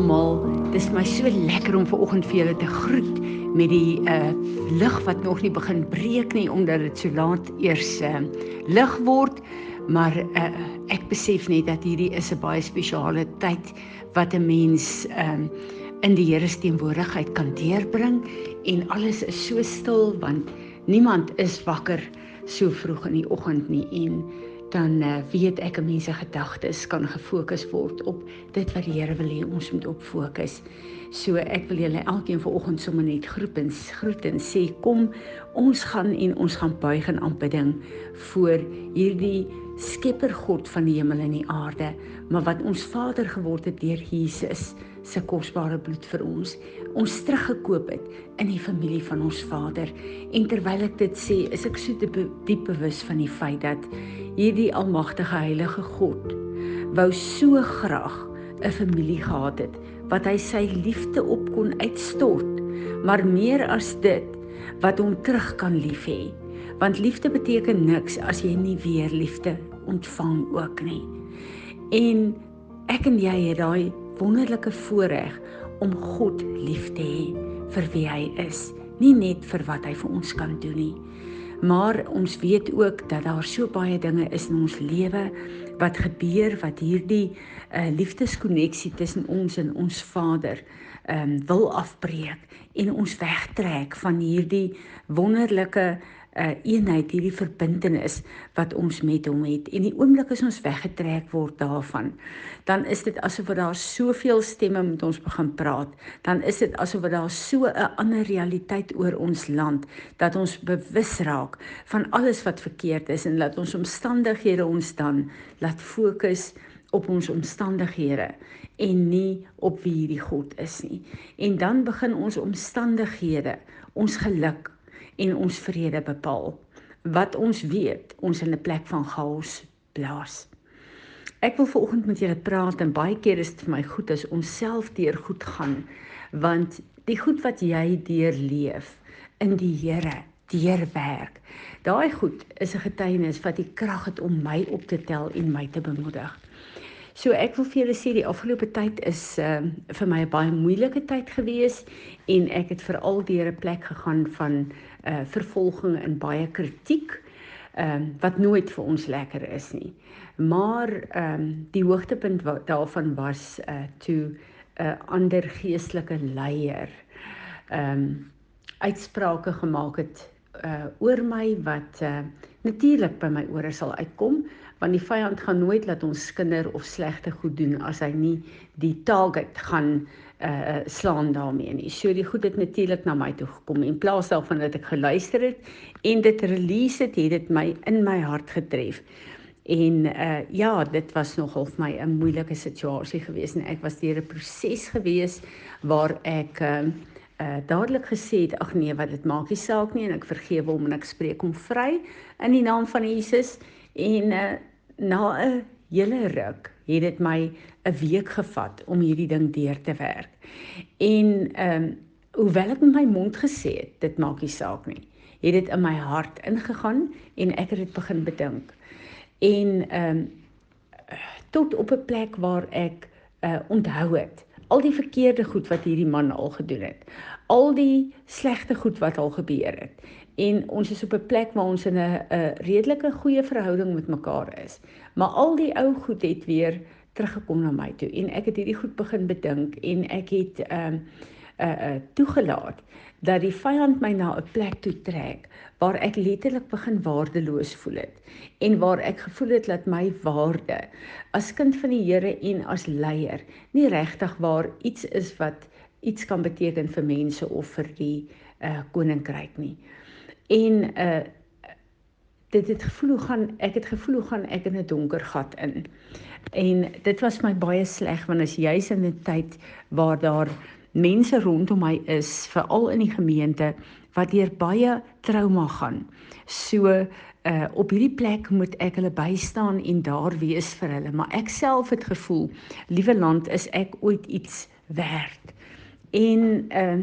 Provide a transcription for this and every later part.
almal. Dis my so lekker om vanoggend vir julle te groet met die uh lig wat nog nie begin breek nie omdat dit so laat eers uh lig word. Maar uh ek besef net dat hierdie is 'n baie spesiale tyd wat 'n mens um in die Here se teenwoordigheid kan deurbring en alles is so stil want niemand is wakker so vroeg in die oggend nie en dan uh, weet ek 'n mens se gedagtes kan gefokus word op dit wat die Here wil hê ons moet op fokus. So ek wil julle elkeen vanoggend sommer net groet en groet en sê kom ons gaan en ons gaan buig in aanbidding voor hierdie Skepper God van die hemel en die aarde, maar wat ons Vader geword het deur Jesus se kosbare bloed vir ons, ons teruggekoop het in die familie van ons Vader. En terwyl ek dit sê, is ek so diep bewus van die feit dat hierdie almagtige heilige God wou so graag 'n familie gehad het wat hy sy liefde op kon uitstort. Maar meer as dit wat hom terug kan lief hê. Want liefde beteken niks as jy nie weer liefde ontvang ook nie. En ek en jy het daai wonderlike voorreg om God lief te hê vir wie hy is nie net vir wat hy vir ons kan doen nie. Maar ons weet ook dat daar so baie dinge is in ons lewe wat gebeur wat hierdie uh, liefdeskonneksie tussen ons en ons Vader ehm um, wil afbreek en ons wegtrek van hierdie wonderlike uh, eenheid hierdie verbintenis wat ons met hom het. En die oomblik as ons weggetrek word daarvan dan is dit asof daar soveel stemme met ons begin praat. Dan is dit asof daar so 'n ander realiteit oor ons land dat ons bewus raak van alles wat verkeerd is en laat ons omstandighede ons dan laat fokus op ons omstandighede en nie op wie hierdie God is nie. En dan begin ons omstandighede ons geluk en ons vrede bepaal. Wat ons weet, ons in 'n plek van chaos blaas. Ek wil vanoggend met julle praat en baie keer is dit vir my goed as ons self deur goed gaan want die goed wat jy deurleef in die Here deur werk. Daai goed is 'n getuienis wat die krag het om my op te tel en my te bemoedig. So ek wil vir julle sê die afgelope tyd is uh, vir my 'n baie moeilike tyd gewees en ek het veral deur 'n plek gegaan van uh, vervolging en baie kritiek um, wat nooit vir ons lekker is nie. Maar ehm um, die hoogtepunt daarvan was uh, toe 'n uh, ander geestelike leier ehm um, uitsprake gemaak het uh, oor my wat uh, natuurlik by my ore sal uitkom want die vyand gaan nooit laat ons skinder of slegte goed doen as hy nie die target gaan uh slaan daarmee nie. So die goed het natuurlik na my toe gekom en plaas daarvan dat ek geluister het en dit release het, het dit my in my hart getref. En uh ja, dit was nogal vir my 'n moeilike situasie geweest en ek was deur 'n proses geweest waar ek uh uh dadelik gesê het ag nee, wat dit maak nie saak nie en ek vergewe hom en ek spreek hom vry in die naam van Jesus en uh na 'n hele ruk het dit my 'n week gevat om hierdie ding deur te werk. En ehm um, hoewel ek met my mond gesê het dit maak nie saak nie, het dit in my hart ingegaan en ek het dit begin bedink. En ehm um, tot op 'n plek waar ek uh, onthou het al die verkeerde goed wat hierdie man al gedoen het. Al die slegte goed wat al gebeur het en ons is op 'n plek waar ons in 'n 'n redelike goeie verhouding met mekaar is. Maar al die ou goed het weer teruggekom na my toe en ek het hierdie goed begin bedink en ek het ehm uh, uh uh toegelaat dat die vyand my na 'n plek toe trek waar ek letterlik begin waardeloos voel het en waar ek gevoel het dat my waarde as kind van die Here en as leier nie regtig waar iets is wat iets kan beteken vir mense of vir die uh koninkryk nie en uh dit het gevoel hoe gaan ek het gevoel hoe gaan ek in 'n donker gat in. En dit was my baie sleg want as jy's in 'n tyd waar daar mense rondom my is, veral in die gemeente wat deur baie trauma gaan. So uh op hierdie plek moet ek hulle bystaan en daar wees vir hulle, maar ek self het gevoel, liewe land, is ek ooit iets werd. En uh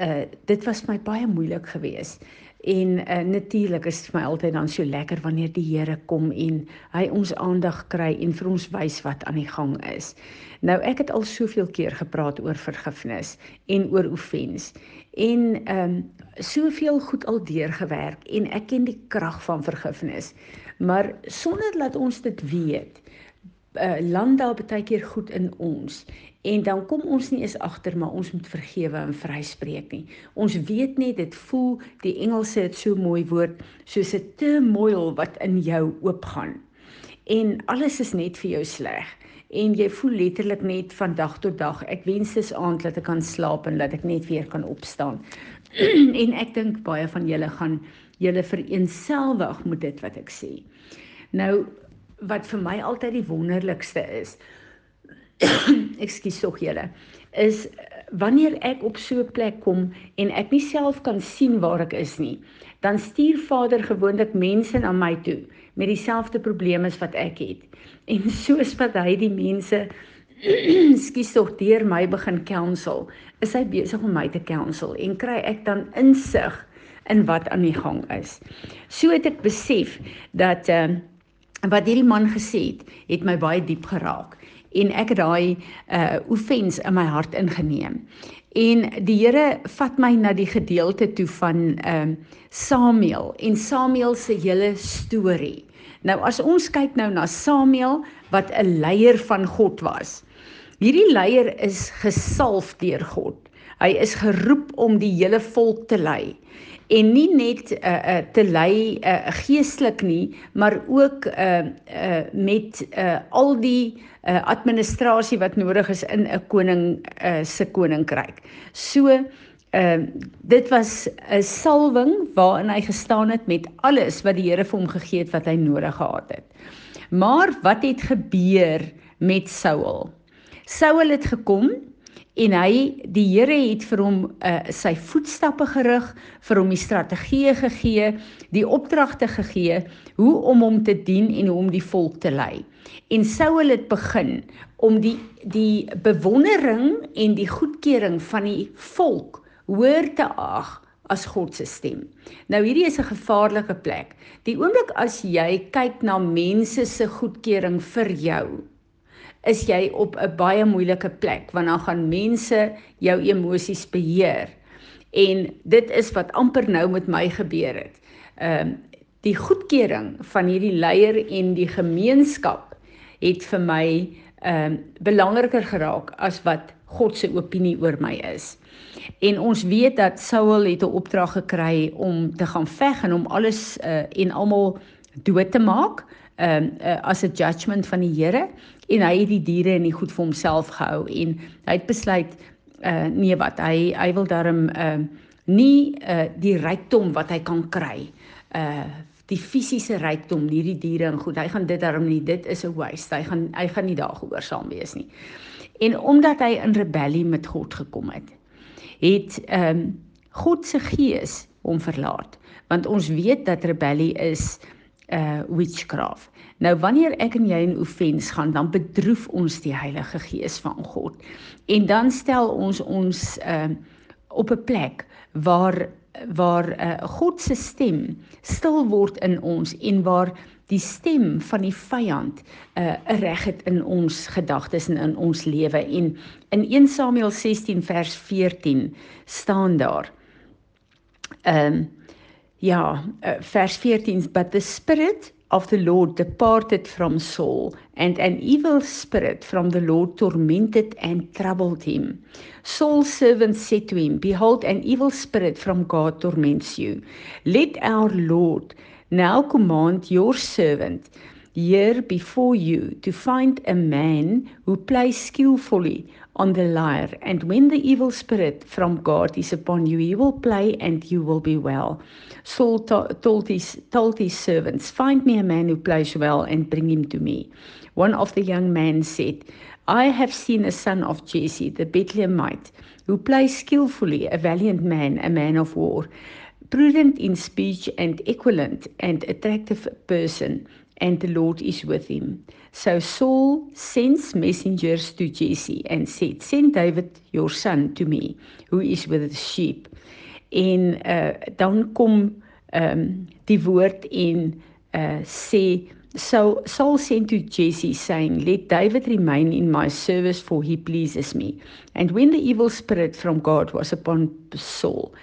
uh dit was my baie moeilik geweest En uh, natuurlik is dit vir my altyd dan so lekker wanneer die Here kom en hy ons aandag kry en vir ons wys wat aan die gang is. Nou ek het al soveel keer gepraat oor vergifnis en oor offens en ehm um, soveel goed al deurgewerk en ek ken die krag van vergifnis. Maar sonder dat ons dit weet, uh, land daar baie keer goed in ons en dan kom ons nie eens agter maar ons moet vergewe en vryspreek nie. Ons weet net dit voel die Engelse het so mooi woord soos 'n turmoil wat in jou oopgaan. En alles is net vir jou sleg en jy voel letterlik net van dag tot dag ek wens dis aand dat ek kan slaap en dat ek net weer kan opstaan. en ek dink baie van julle gaan julle vereenselwig met dit wat ek sê. Nou wat vir my altyd die wonderlikste is. Ekskuus tog julle. Is wanneer ek op so 'n plek kom en ek nie self kan sien waar ek is nie, dan stuur Vader gewoonlik mense na my toe met dieselfde probleme as wat ek het. En soos wat hy die mense skuis tog deur my begin counsel, is hy besig om my te counsel en kry ek dan insig in wat aan die gang is. So het ek besef dat ehm uh, wat hierdie man gesê het, het my baie diep geraak en ek het daai uh offens in my hart ingeneem. En die Here vat my na die gedeelte toe van ehm uh, Samuel en Samuel se hele storie. Nou as ons kyk nou na Samuel wat 'n leier van God was. Hierdie leier is gesalf deur God. Hy is geroep om die hele volk te lei en nie net uh, uh, te lei uh, geestelik nie, maar ook uh, uh, met uh, al die uh, administrasie wat nodig is in 'n koning uh, se koninkryk. So uh, dit was 'n salwing waarin hy gestaan het met alles wat die Here vir hom gegee het wat hy nodig gehad het. Maar wat het gebeur met Saul? Saul het gekom en hy die Here het vir hom uh, sy voetstappe gerig, vir hom die strategieë gegee, die opdragte gegee hoe om hom te dien en hoe om die volk te lei. En sou hulle dit begin om die die bewondering en die goedkeuring van die volk hoor te ag as God se stem. Nou hierdie is 'n gevaarlike plek. Die oomblik as jy kyk na mense se goedkeuring vir jou, is jy op 'n baie moeilike plek want dan gaan mense jou emosies beheer. En dit is wat amper nou met my gebeur het. Ehm uh, die goedkeuring van hierdie leier en die gemeenskap het vir my ehm uh, belangriker geraak as wat God se opinie oor my is. En ons weet dat Saul het 'n opdrag gekry om te gaan veg en om alles uh, en almal dood te maak ehm um, uh, as 'n judgment van die Here en hy het die diere en die goed vir homself gehou en hy het besluit uh nee wat hy hy wil daarom ehm uh, nie uh die rykdom wat hy kan kry uh die fisiese rykdom hierdie diere en goed hy gaan dit daarom nie dit is 'n waste hy gaan hy gaan nie daar gehoorsaam wees nie. En omdat hy in rebellie met God gekom het het ehm um, God se gees hom verlaat want ons weet dat rebellie is uh witchcraft. Nou wanneer ek en jy in offens gaan, dan bedroef ons die Heilige Gees van God. En dan stel ons ons uh op 'n plek waar waar uh God se stem stil word in ons en waar die stem van die vyand uh reg het in ons gedagtes en in ons lewe en in 1 Samuel 16 vers 14 staan daar ehm um, Ja, uh, vers 14 but the spirit of the Lord departed from Saul and an evil spirit from the Lord tormented and troubled him. Saul's servants said to him, behold an evil spirit from God torments you. Let our Lord now command your servant here before you to find a man who plays skillfully on the lyre. And when the evil spirit from God is upon you he will play and you will be well. Saul told his told his servants find me a man who plays well and bring him to me. One of the young men said I have seen a son of Jesse the Bethlehemite who plays skillfully a valiant man a man of war prudent in speech and equivalent and attractive person and the Lord is with him. So Saul sends messengers to Jesse and said, Send David your son to me, who is with the sheep. En uh, dan kom um, die woord en uh sê so Saul sent to Jesse saying let David remain in my service for he pleases me and when the evil spirit from God was upon Saul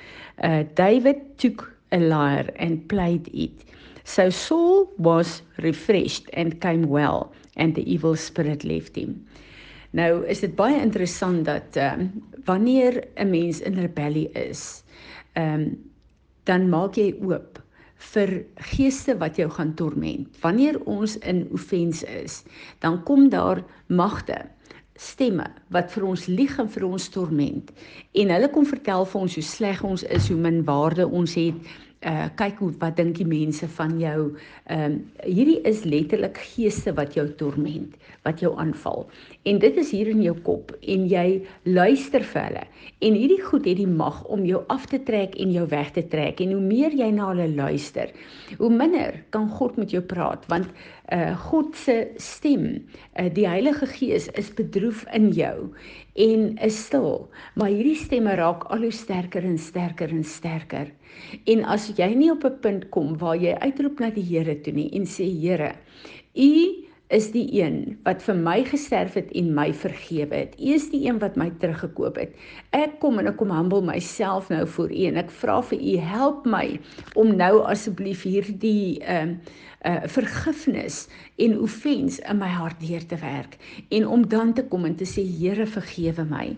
uh David took a lyre and played it so Saul was refreshed and came well and the evil spirit left him nou is dit baie interessant dat ehm um, wanneer 'n mens in rebellie is ehm um, dan maak jy oop vir geeste wat jou gaan torment. Wanneer ons in offense is, dan kom daar magte, stemme wat vir ons lieg en vir ons torment. En hulle kom vertel vir ons hoe sleg ons is, hoe min waarde ons het, uh kyk hoe wat dink die mense van jou. Ehm um, hierdie is letterlik geeste wat jou torment, wat jou aanval. En dit is hier in jou kop en jy luister vir hulle. En hierdie goed het die mag om jou af te trek en jou weg te trek. En hoe meer jy na hulle luister, hoe minder kan God met jou praat want uh God se stem, uh die Heilige Gees is bedroef in jou en is stil. Maar hierdie stemme raak al hoe sterker en sterker en sterker. En as jy nie op 'n punt kom waar jy uitroep na die Here toe nie en sê Here, U is die een wat vir my gesterf het en my vergewe het. U is die een wat my teruggekoop het. Ek kom en ek kom humble myself nou voor U en ek vra vir U help my om nou asseblief hierdie ehm uh, uh vergifnis en offens in my hart deur te werk en om dan te kom en te sê Here vergewe my.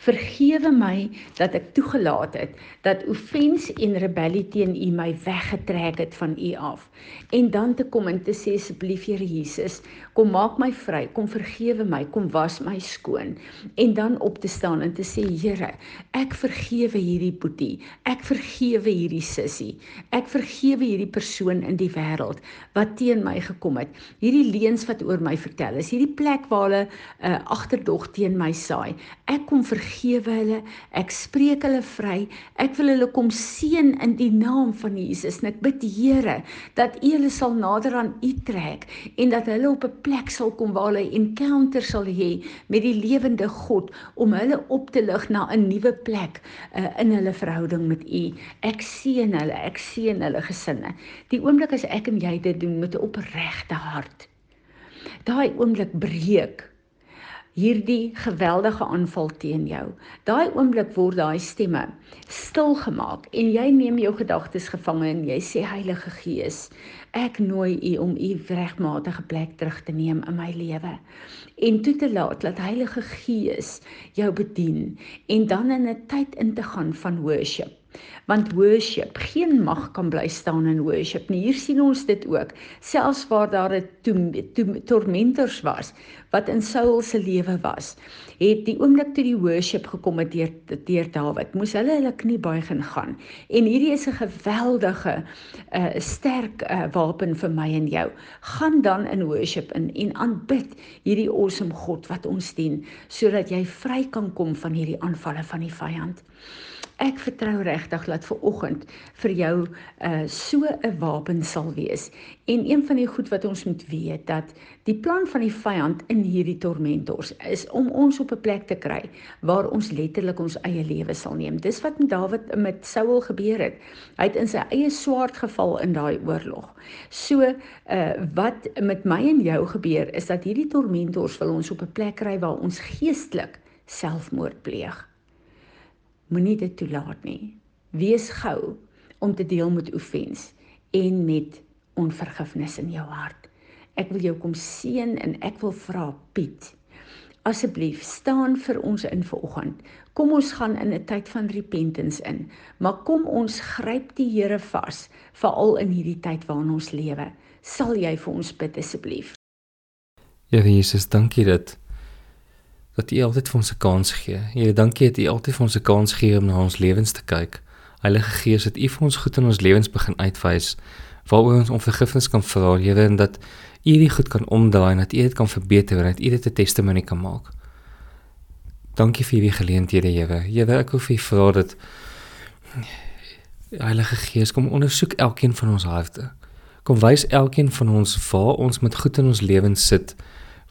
Vergewe my dat ek toegelaat het dat offens en rebellie teen U my weggetrek het van U af. En dan te kom en te sê asseblief Here Jesus, kom maak my vry, kom vergewe my, kom was my skoon en dan op te staan en te sê Here, ek vergewe hierdie boetie. Ek vergewe hierdie sussie. Ek vergewe hierdie persoon in die wêreld wat teen my gekom het. Hierdie leuns wat oor my vertel is, hierdie plek waar hulle uh, agterdog teen my saai. Ek kom vergewe hulle. Ek spreek hulle vry. Ek wil hulle kom seën in die naam van Jesus. En ek bid Here dat U hulle sal nader aan U trek en dat hulle op 'n plek sal kom waar hulle encounter sal hê met die lewende God om hulle op te lig na 'n nuwe plek uh, in hulle verhouding met U. Ek seën hulle. Ek seën hulle gesinne. Die oomblik as ek en jy dit doen met 'n opregte hart. Daai oomblik breek hierdie geweldige aanval teen jou. Daai oomblik word daai stemme stil gemaak en jy neem jou gedagtes gevange en jy sê Heilige Gees, ek nooi U om U regmatige plek terug te neem in my lewe en toe te laat dat Heilige Gees jou bedien en dan in 'n tyd in te gaan van worship want worship geen mag kan bly staan in worship nie. Hier sien ons dit ook. Selfs waar daar 'n tormentors was wat in Saul se lewe was het die oomblik toe die worship gekom het deur deur Dawid moes hulle hulle knie buig en gaan. En hierdie is 'n geweldige uh, sterk uh, wapen vir my en jou. Gaan dan in worship in en aanbid hierdie awesome God wat ons dien sodat jy vry kan kom van hierdie aanvalle van die vyand ek vertrou regtig dat vir oggend vir jou uh so 'n wapen sal wees. En een van die goed wat ons moet weet dat die plan van die vyand in hierdie tormentors is om ons op 'n plek te kry waar ons letterlik ons eie lewe sal neem. Dis wat met Dawid met Saul gebeur het. Hy het in sy eie swaard geval in daai oorlog. So uh wat met my en jou gebeur is dat hierdie tormentors wil ons op 'n plek kry waar ons geestelik selfmoord pleeg moenie dit toelaat nie. Wees gou om te deel met offens en met onvergifnis in jou hart. Ek wil jou kom seën en ek wil vra Piet asseblief staan vir ons in vanoggend. Kom ons gaan in 'n tyd van repentance in, maar kom ons gryp die Here vas veral in hierdie tyd waarin ons lewe. Sal jy vir ons bid asseblief? Ja Jesus, dankie dat dat U altyd vir ons 'n kans gee. Here, dankie dat U altyd vir ons 'n kans gee om na ons lewens te kyk. Heilige Gees, dat U vir ons goed in ons lewens begin uitwys waaroor ons om vergifnis kan vra, Here, en dat U dit goed kan omdraai en dat U dit kan verbeter en dat U dit 'n testimonie kan maak. Dankie vir hierdie geleenthede, Here. Here, ek wil vir U vra dat Heilige Gees kom ondersoek elkeen van ons harte. Kom wys elkeen van ons waar ons met goed in ons lewens sit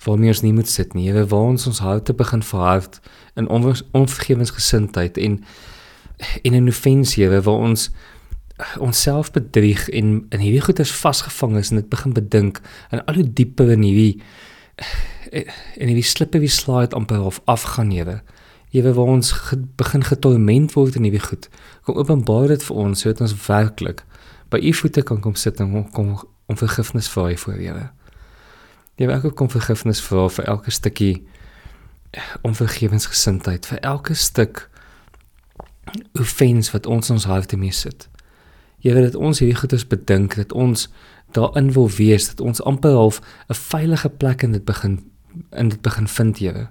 waarmee ons nie moet sit nie. Here, waar ons ons houte begin verhard in onvergewensgesindheid en en in offensie, waar ons onsself bedrieg en in hierdie goeters vasgevang is en dit begin bedink en al hoe dieper in hierdie in hierdie slippe wie slide amper of afgaan Here. Here waar ons ge, begin getorment word in hierdie goed. Kom openbaar dit vir ons sodat ons werklik by u voete kan kom sit en kom om vergifnis vra voor Here. Jy wil ook kom vergifnis vra vir elke stukkie onvergewensgesindheid, vir elke stuk offense wat ons ons harte mee sit. Weet dat ons hierdie goeders bedink dat ons daarin wil wees dat ons amper half 'n veilige plek in dit begin in dit begin vind, Here.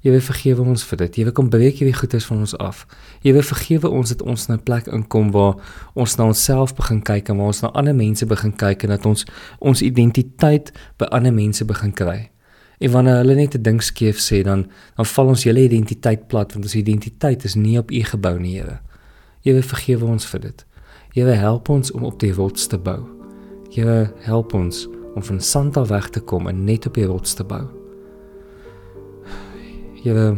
Jy wil vergewe ons vir dit. Jy wil kom breek hierdie goeders van ons af. Jy wil vergewe ons dat ons na 'n plek inkom waar ons na onsself begin kyk en waar ons na ander mense begin kyk en dat ons ons identiteit by ander mense begin kry. En wanneer hulle net 'n ding skeef sê, dan dan val ons hele identiteit plat want ons identiteit is nie op U gebou nie, Here. Jy wil vergewe ons vir dit. Here help ons om op die rots te bou. Here help ons om van sand af weg te kom en net op die rots te bou. Here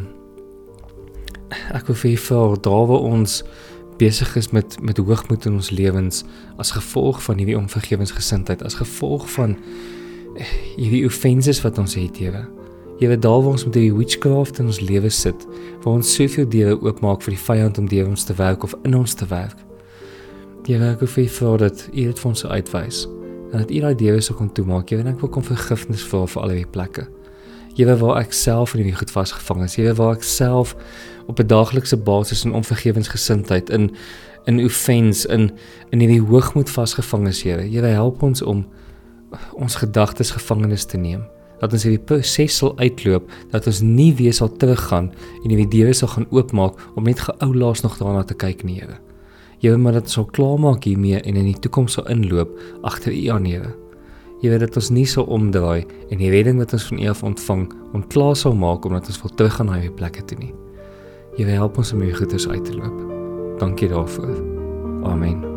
ek wil vir vir daar waar ons besig is met met hoogmoed in ons lewens as gevolg van hierdie onvergewensgesindheid, as gevolg van hierdie offenses wat ons het, Here. Here, daar waar ons met hierdie witchcraft in ons lewe sit, waar ons soveel deure oopmaak vir die vyand om deur ons te werk of in ons te werk. Here, ek wil vra dat U dit vir ons uitwys en dat U daai deure sou kon toemaak. Here, ek wil kom vergifnis vra vir al die plekke. Here, waar ek self in hierdie goed vasgevang is. Here, waar ek self op 'n daaglikse basis in onvergewensgesindheid in in offense in in hierdie hoogmoed vasgevang is, Here. Here, help ons om ons gedagtes gevangenes te neem dat ons hierdie proses sal uitloop dat ons nie weer sal teruggaan en hierdie deure sal gaan oopmaak om net geou laas nog daarna te kyk nie Here. Here maar dat ons sal klaarmaak hiermee en in die toekoms sal inloop agter U aan Here. Here dat ons nie sal omdraai en die redding wat ons van U af ontvang ontklaar sal maak omdat ons wil teruggaan na hierdie plekke toe nie. Here help ons om hierdie goeders uit te loop. Dankie daarvoor. Amen.